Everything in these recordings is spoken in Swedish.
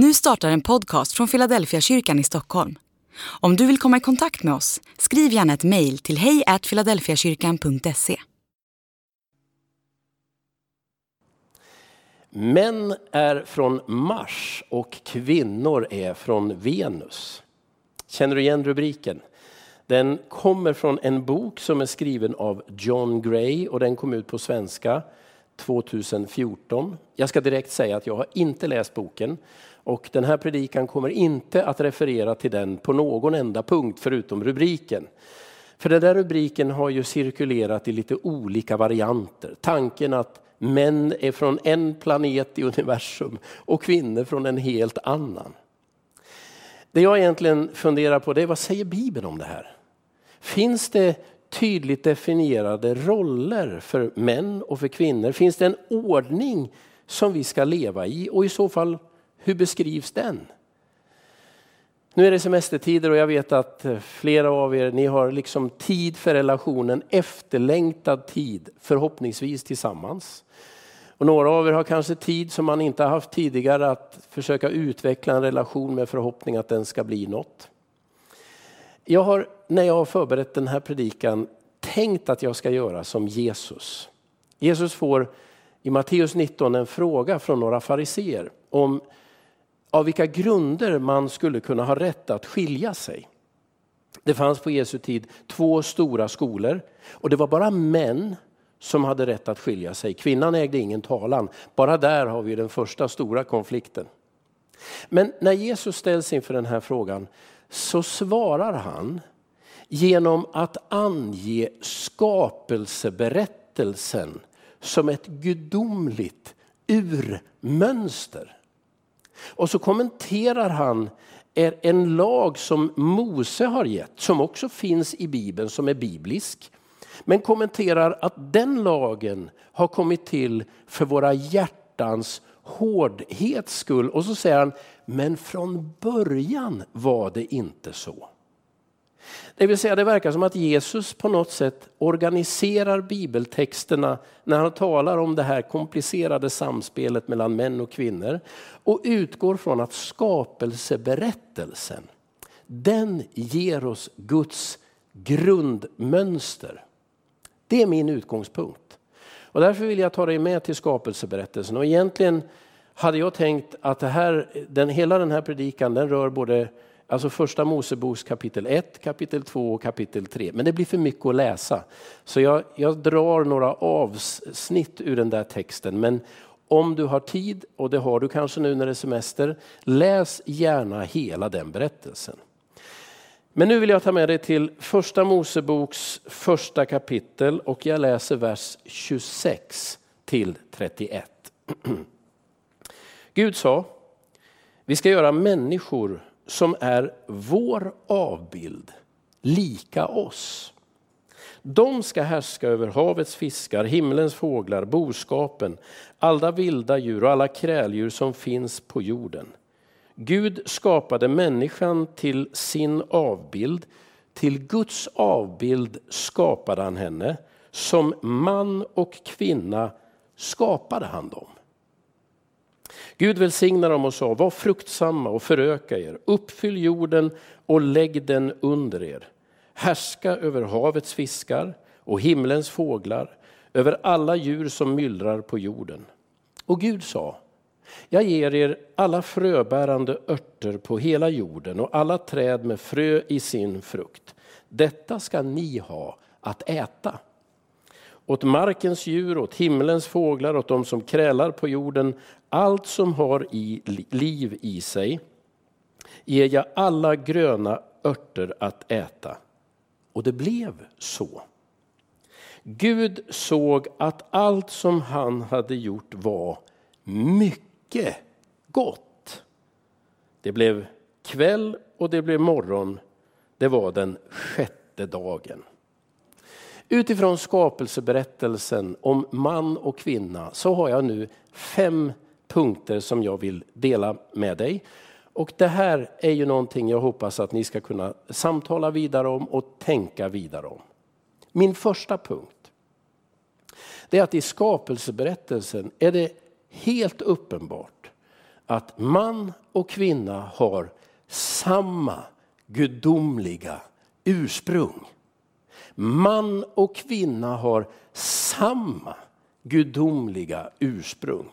Nu startar en podcast från Philadelphia kyrkan i Stockholm. Om du vill komma i kontakt med oss, skriv gärna ett mejl till hejfiladelfiakyrkan.se. Män är från Mars och kvinnor är från Venus. Känner du igen rubriken? Den kommer från en bok som är skriven av John Gray och den kom ut på svenska 2014. Jag ska direkt säga att jag har inte läst boken och den här predikan kommer inte att referera till den på någon enda punkt förutom rubriken. För den där rubriken har ju cirkulerat i lite olika varianter. Tanken att män är från en planet i universum och kvinnor från en helt annan. Det jag egentligen funderar på det är vad säger Bibeln om det här? Finns det tydligt definierade roller för män och för kvinnor? Finns det en ordning som vi ska leva i och i så fall hur beskrivs den? Nu är det semestertider och jag vet att eh, flera av er ni har liksom tid för relationen, efterlängtad tid, förhoppningsvis tillsammans. Och några av er har kanske tid som man inte har haft tidigare att försöka utveckla en relation med förhoppning att den ska bli något. Jag har, när jag har förberett den här predikan, tänkt att jag ska göra som Jesus. Jesus får i Matteus 19 en fråga från några fariseer om av vilka grunder man skulle kunna ha rätt att skilja sig. Det fanns på Jesu tid två stora skolor och det var bara män som hade rätt att skilja sig. Kvinnan ägde ingen talan. Bara där har vi den första stora konflikten. Men när Jesus ställs inför den här frågan så svarar han genom att ange skapelseberättelsen som ett gudomligt urmönster. Och så kommenterar han en lag som Mose har gett, som också finns i Bibeln, som är biblisk. Men kommenterar att den lagen har kommit till för våra hjärtans hårdhets skull. Och så säger han, men från början var det inte så. Det vill säga det verkar som att Jesus på något sätt organiserar bibeltexterna när han talar om det här komplicerade samspelet mellan män och kvinnor och utgår från att skapelseberättelsen den ger oss Guds grundmönster. Det är min utgångspunkt. Och därför vill jag ta dig med till skapelseberättelsen. Och egentligen hade jag tänkt att det här, den, hela den här predikan den rör både Alltså första Moseboks kapitel 1, kapitel 2 och kapitel 3. Men det blir för mycket att läsa. Så jag, jag drar några avsnitt ur den där texten. Men om du har tid, och det har du kanske nu när det är semester, läs gärna hela den berättelsen. Men nu vill jag ta med dig till första Moseboks första kapitel och jag läser vers 26 till 31. Gud sa, vi ska göra människor som är vår avbild, lika oss. De ska härska över havets fiskar, himlens fåglar, boskapen, alla vilda djur och alla kräldjur som finns på jorden. Gud skapade människan till sin avbild. Till Guds avbild skapade han henne. Som man och kvinna skapade han dem. Gud välsignade dem och sa, var fruktsamma och föröka er, uppfyll jorden och lägg den under er. Härska över havets fiskar och himlens fåglar, över alla djur som myllrar på jorden. Och Gud sa, jag ger er alla fröbärande örter på hela jorden och alla träd med frö i sin frukt. Detta ska ni ha att äta åt markens djur, åt himlens fåglar, åt de som krälar på jorden, allt som har i liv i sig, ger jag alla gröna örter att äta. Och det blev så. Gud såg att allt som han hade gjort var mycket gott. Det blev kväll och det blev morgon. Det var den sjätte dagen. Utifrån skapelseberättelsen om man och kvinna så har jag nu fem punkter som jag vill dela med dig. Och det här är ju någonting jag hoppas att ni ska kunna samtala vidare om och tänka vidare om. Min första punkt det är att i skapelseberättelsen är det helt uppenbart att man och kvinna har samma gudomliga ursprung. Man och kvinna har samma gudomliga ursprung.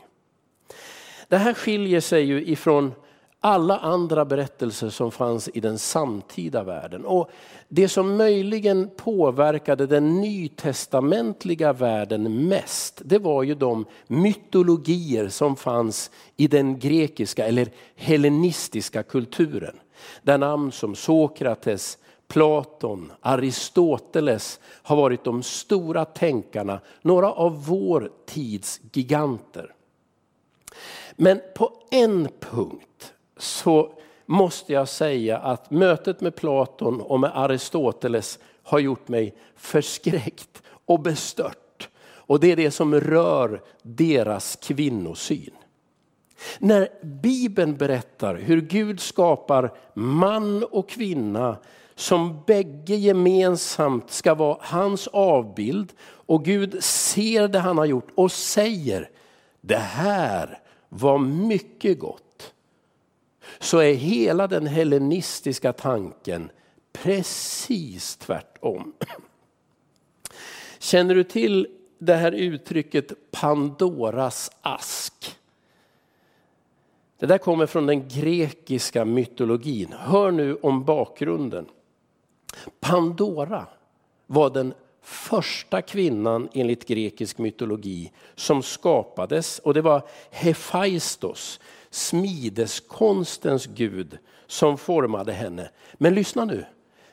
Det här skiljer sig ju ifrån alla andra berättelser som fanns i den samtida världen. Och det som möjligen påverkade den nytestamentliga världen mest, det var ju de mytologier som fanns i den grekiska eller hellenistiska kulturen. Där namn som Sokrates, Platon, Aristoteles har varit de stora tänkarna, några av vår tids giganter. Men på en punkt så måste jag säga att mötet med Platon och med Aristoteles har gjort mig förskräckt och bestört. Och det är det som rör deras kvinnosyn. När Bibeln berättar hur Gud skapar man och kvinna som bägge gemensamt ska vara hans avbild och Gud ser det han har gjort och säger det här var mycket gott. Så är hela den hellenistiska tanken precis tvärtom. Känner du till det här uttrycket Pandoras ask? Det där kommer från den grekiska mytologin. Hör nu om bakgrunden. Pandora var den första kvinnan enligt grekisk mytologi som skapades och det var Hephaistos, smideskonstens gud, som formade henne. Men lyssna nu,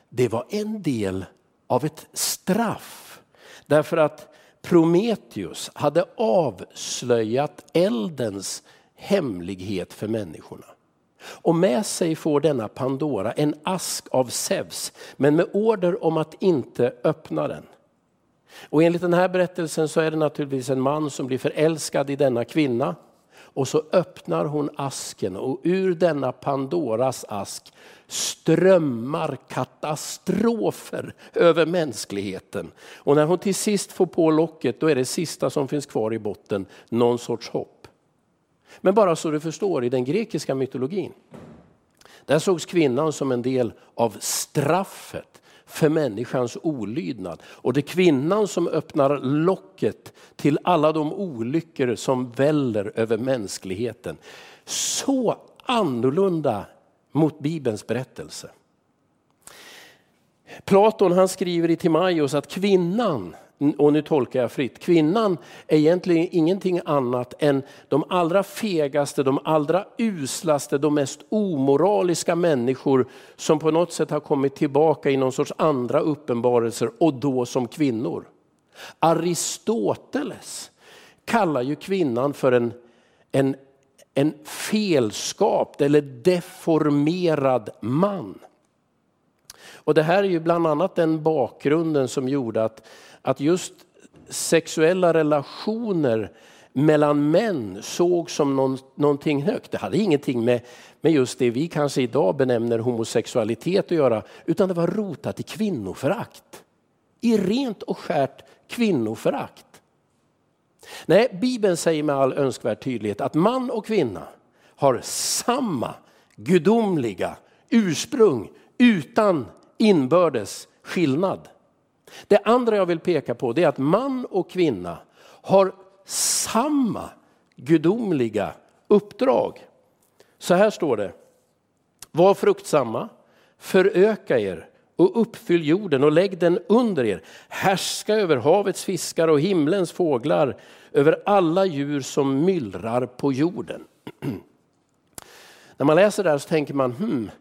det var en del av ett straff. Därför att Prometheus hade avslöjat eldens hemlighet för människorna. Och med sig får denna Pandora en ask av Zeus, men med order om att inte öppna den. Och enligt den här berättelsen så är det naturligtvis en man som blir förälskad i denna kvinna. Och så öppnar hon asken och ur denna Pandoras ask strömmar katastrofer över mänskligheten. Och när hon till sist får på locket då är det sista som finns kvar i botten någon sorts hopp. Men bara så du förstår, i den grekiska mytologin, där sågs kvinnan som en del av straffet för människans olydnad. Och det är kvinnan som öppnar locket till alla de olyckor som väller över mänskligheten. Så annorlunda mot Bibelns berättelse. Platon han skriver i Timaios att kvinnan och nu tolkar jag fritt, kvinnan är egentligen ingenting annat än de allra fegaste, de allra uslaste, de mest omoraliska människor som på något sätt har kommit tillbaka i någon sorts andra uppenbarelser och då som kvinnor. Aristoteles kallar ju kvinnan för en, en, en felskapt eller deformerad man. Och det här är ju bland annat den bakgrunden som gjorde att att just sexuella relationer mellan män såg som någon, någonting högt. Det hade ingenting med, med just det vi kanske idag benämner homosexualitet att göra, utan det var rotat i kvinnoförakt. I rent och skärt kvinnoförakt. Nej, Bibeln säger med all önskvärd tydlighet att man och kvinna har samma gudomliga ursprung utan inbördes skillnad. Det andra jag vill peka på är att man och kvinna har samma gudomliga uppdrag. Så här står det. Var fruktsamma, föröka er och uppfyll jorden och lägg den under er. Härska över havets fiskar och himlens fåglar, över alla djur som myllrar på jorden. När man läser det här så tänker man, hmm,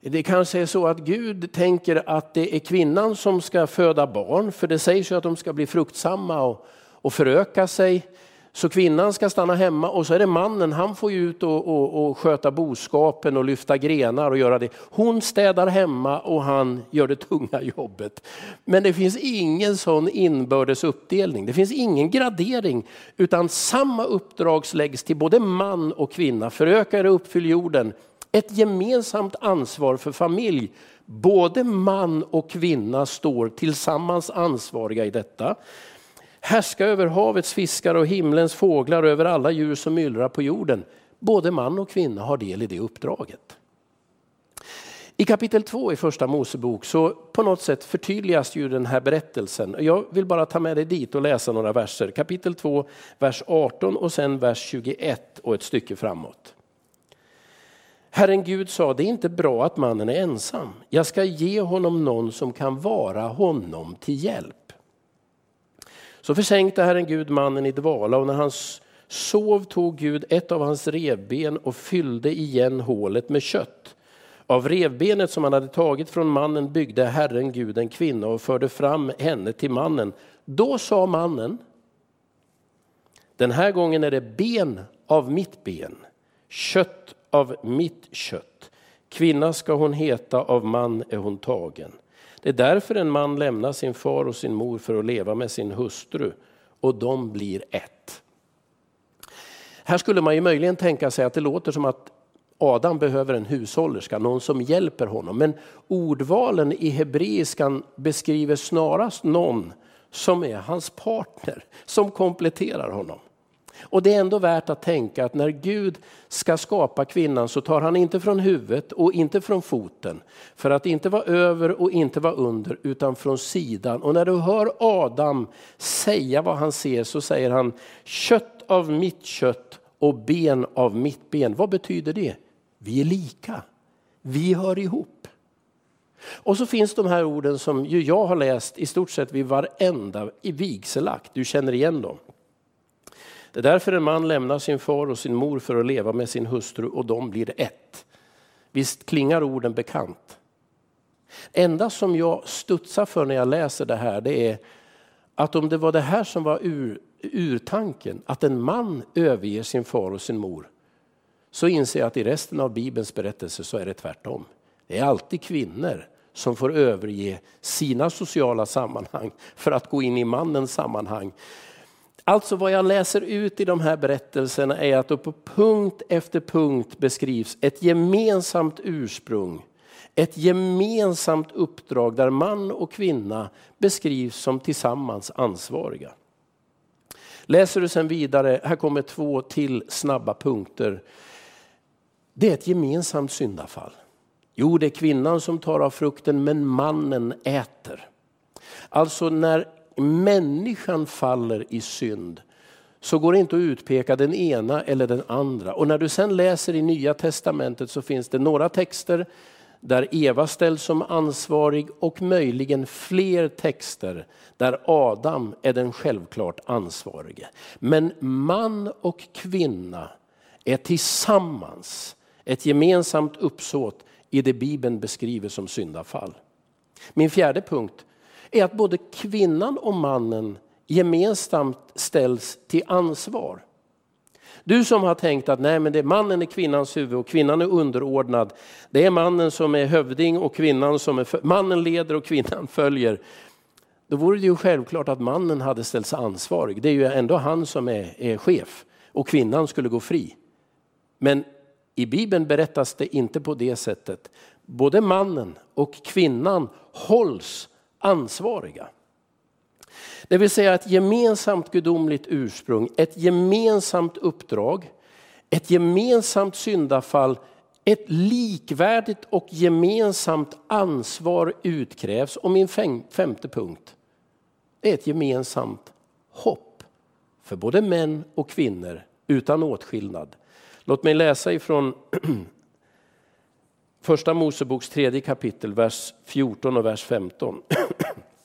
det kanske är så att Gud tänker att det är kvinnan som ska föda barn, för det sägs ju att de ska bli fruktsamma och, och föröka sig. Så kvinnan ska stanna hemma och så är det mannen, han får ju ut och, och, och, sköta boskapen och lyfta grenar och göra det. Hon städar hemma och han gör det tunga jobbet. Men det finns ingen sån inbördes uppdelning, det finns ingen gradering utan samma uppdrag läggs till både man och kvinna. Föröka er och uppfyll jorden, ett gemensamt ansvar för familj. Både man och kvinna står tillsammans ansvariga i detta. Härska över havets fiskar och himlens fåglar och över alla djur som myllrar på jorden. Både man och kvinna har del i det uppdraget. I kapitel 2 i första Mosebok så på något sätt förtydligas ju den här berättelsen. Jag vill bara ta med dig dit och läsa några verser. Kapitel 2, vers 18 och sen vers 21 och ett stycke framåt. Herren Gud sa, det är inte bra att mannen är ensam. Jag ska ge honom någon som kan vara honom till hjälp. Så försänkte Herren Gud mannen i dvala och när han sov tog Gud ett av hans revben och fyllde igen hålet med kött. Av revbenet som han hade tagit från mannen byggde Herren Gud en kvinna och förde fram henne till mannen. Då sa mannen, den här gången är det ben av mitt ben, kött av mitt kött. Kvinna ska hon heta, av man är hon tagen. Det är därför en man lämnar sin far och sin mor för att leva med sin hustru och de blir ett. Här skulle man ju möjligen tänka sig att det låter som att Adam behöver en hushållerska, någon som hjälper honom. Men ordvalen i hebreiskan beskriver snarast någon som är hans partner, som kompletterar honom. Och det är ändå värt att tänka att när Gud ska skapa kvinnan så tar han inte från huvudet och inte från foten. För att inte vara över och inte vara under utan från sidan. Och när du hör Adam säga vad han ser så säger han kött av mitt kött och ben av mitt ben. Vad betyder det? Vi är lika. Vi hör ihop. Och så finns de här orden som ju jag har läst i stort sett vid varenda vigselakt. Du känner igen dem. Det är därför en man lämnar sin far och sin mor för att leva med sin hustru och de blir ett. Visst klingar orden bekant? Enda som jag studsar för när jag läser det här det är att om det var det här som var ur, urtanken, att en man överger sin far och sin mor, så inser jag att i resten av Bibelns berättelse så är det tvärtom. Det är alltid kvinnor som får överge sina sociala sammanhang för att gå in i mannens sammanhang. Alltså vad jag läser ut i de här berättelserna är att på punkt efter punkt beskrivs ett gemensamt ursprung, ett gemensamt uppdrag där man och kvinna beskrivs som tillsammans ansvariga. Läser du sen vidare, här kommer två till snabba punkter. Det är ett gemensamt syndafall. Jo, det är kvinnan som tar av frukten men mannen äter. Alltså när människan faller i synd så går det inte att utpeka den ena eller den andra. Och när du sen läser i Nya Testamentet så finns det några texter där Eva ställs som ansvarig och möjligen fler texter där Adam är den självklart ansvarige. Men man och kvinna är tillsammans ett gemensamt uppsåt i det Bibeln beskriver som syndafall. Min fjärde punkt är att både kvinnan och mannen gemensamt ställs till ansvar. Du som har tänkt att nej, men det är mannen är kvinnans huvud och kvinnan är underordnad. Det är mannen som är hövding och kvinnan som är mannen leder och kvinnan följer. Då vore det ju självklart att mannen hade ställts ansvarig. Det är ju ändå han som är, är chef och kvinnan skulle gå fri. Men i Bibeln berättas det inte på det sättet. Både mannen och kvinnan hålls ansvariga. Det vill säga ett gemensamt gudomligt ursprung, ett gemensamt uppdrag, ett gemensamt syndafall, ett likvärdigt och gemensamt ansvar utkrävs. Och min femte punkt är ett gemensamt hopp för både män och kvinnor utan åtskillnad. Låt mig läsa ifrån Första Moseboks tredje kapitel, vers 14 och vers 15.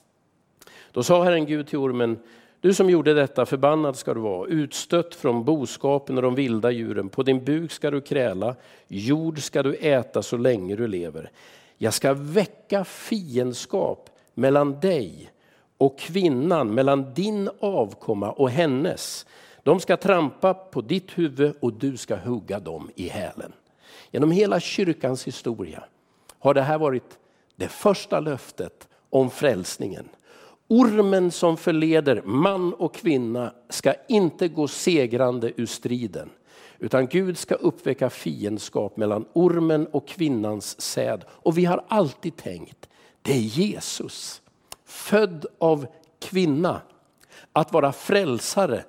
Då sa Herren Gud till ormen, du som gjorde detta, förbannad ska du vara, utstött från boskapen och de vilda djuren. På din buk ska du kräla, jord ska du äta så länge du lever. Jag ska väcka fiendskap mellan dig och kvinnan, mellan din avkomma och hennes. De ska trampa på ditt huvud och du ska hugga dem i hälen. Genom hela kyrkans historia har det här varit det första löftet om frälsningen. Ormen som förleder man och kvinna ska inte gå segrande ur striden. Utan Gud ska uppväcka fiendskap mellan ormen och kvinnans säd. Och vi har alltid tänkt, det är Jesus, född av kvinna, att vara frälsare,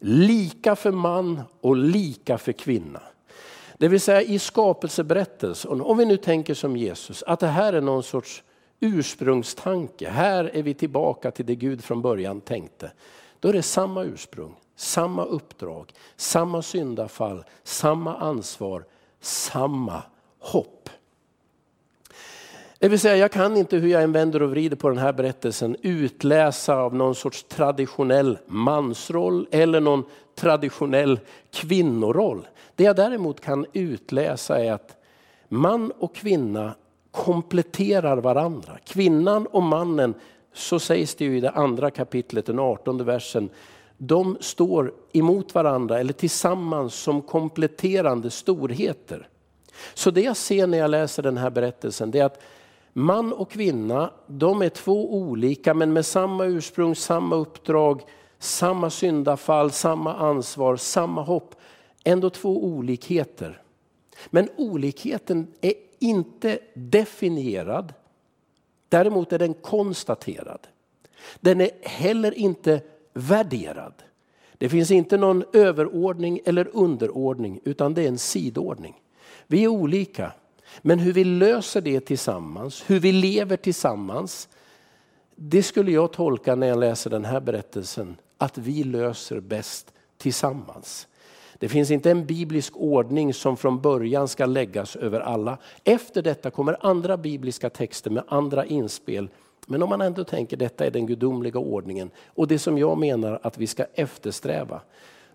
lika för man och lika för kvinna. Det vill säga i skapelseberättelsen, om vi nu tänker som Jesus, att det här är någon sorts ursprungstanke. Här är vi tillbaka till det Gud från början tänkte. Då är det samma ursprung, samma uppdrag, samma syndafall, samma ansvar, samma hopp. Det vill säga, jag kan inte hur jag än vänder och vrider på den här berättelsen utläsa av någon sorts traditionell mansroll eller någon traditionell kvinnoroll. Det jag däremot kan utläsa är att man och kvinna kompletterar varandra. Kvinnan och mannen, så sägs det ju i det andra kapitlet, den artonde versen, de står emot varandra eller tillsammans som kompletterande storheter. Så det jag ser när jag läser den här berättelsen det är att man och kvinna, de är två olika men med samma ursprung, samma uppdrag, samma syndafall, samma ansvar, samma hopp. Ändå två olikheter. Men olikheten är inte definierad. Däremot är den konstaterad. Den är heller inte värderad. Det finns inte någon överordning eller underordning utan det är en sidordning. Vi är olika, men hur vi löser det tillsammans, hur vi lever tillsammans, det skulle jag tolka när jag läser den här berättelsen, att vi löser bäst tillsammans. Det finns inte en biblisk ordning som från början ska läggas över alla. Efter detta kommer andra bibliska texter med andra inspel. Men om man ändå tänker detta är den gudomliga ordningen och det som jag menar att vi ska eftersträva.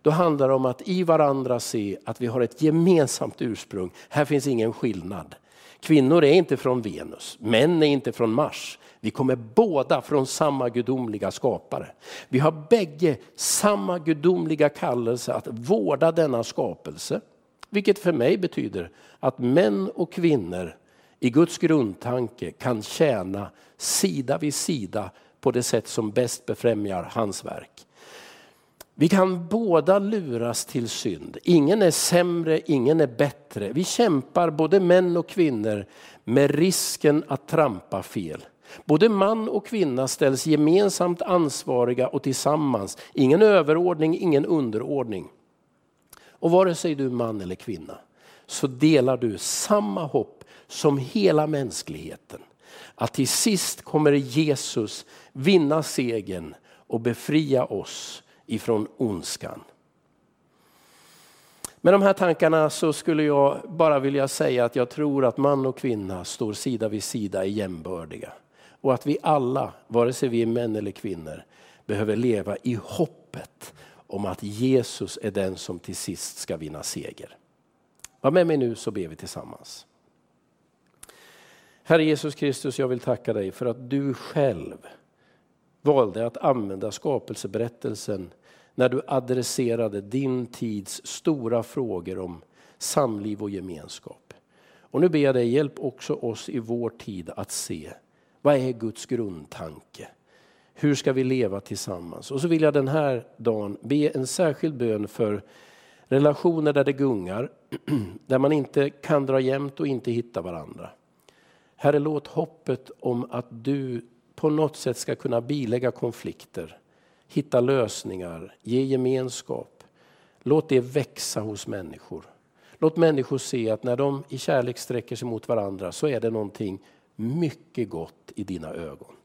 Då handlar det om att i varandra se att vi har ett gemensamt ursprung. Här finns ingen skillnad. Kvinnor är inte från Venus, män är inte från Mars. Vi kommer båda från samma gudomliga skapare. Vi har bägge samma gudomliga kallelse att vårda denna skapelse. Vilket för mig betyder att män och kvinnor i Guds grundtanke kan tjäna sida vid sida på det sätt som bäst befrämjar hans verk. Vi kan båda luras till synd. Ingen är sämre, ingen är bättre. Vi kämpar, både män och kvinnor, med risken att trampa fel. Både man och kvinna ställs gemensamt ansvariga och tillsammans. Ingen överordning, ingen underordning. Och vare sig du är man eller kvinna så delar du samma hopp som hela mänskligheten. Att till sist kommer Jesus vinna segern och befria oss ifrån ondskan. Med de här tankarna så skulle jag bara vilja säga att jag tror att man och kvinna står sida vid sida, är jämbördiga. Och att vi alla, vare sig vi är män eller kvinnor, behöver leva i hoppet om att Jesus är den som till sist ska vinna seger. Var med mig nu så ber vi tillsammans. Herre Jesus Kristus, jag vill tacka dig för att du själv valde att använda skapelseberättelsen när du adresserade din tids stora frågor om samliv och gemenskap. Och nu ber jag dig, hjälp också oss i vår tid att se vad är Guds grundtanke? Hur ska vi leva tillsammans? Och så vill jag den här dagen be en särskild bön för relationer där det gungar, där man inte kan dra jämnt och inte hitta varandra. Herre, låt hoppet om att du på något sätt ska kunna bilägga konflikter, hitta lösningar, ge gemenskap. Låt det växa hos människor. Låt människor se att när de i kärlek sträcker sig mot varandra så är det någonting mycket gott i dina ögon.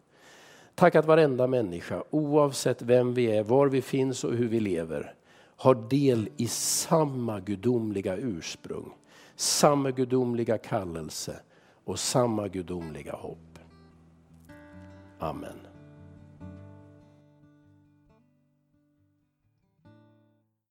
Tack att varenda människa, oavsett vem vi är, var vi finns och hur vi lever, har del i samma gudomliga ursprung, samma gudomliga kallelse och samma gudomliga hopp. Amen.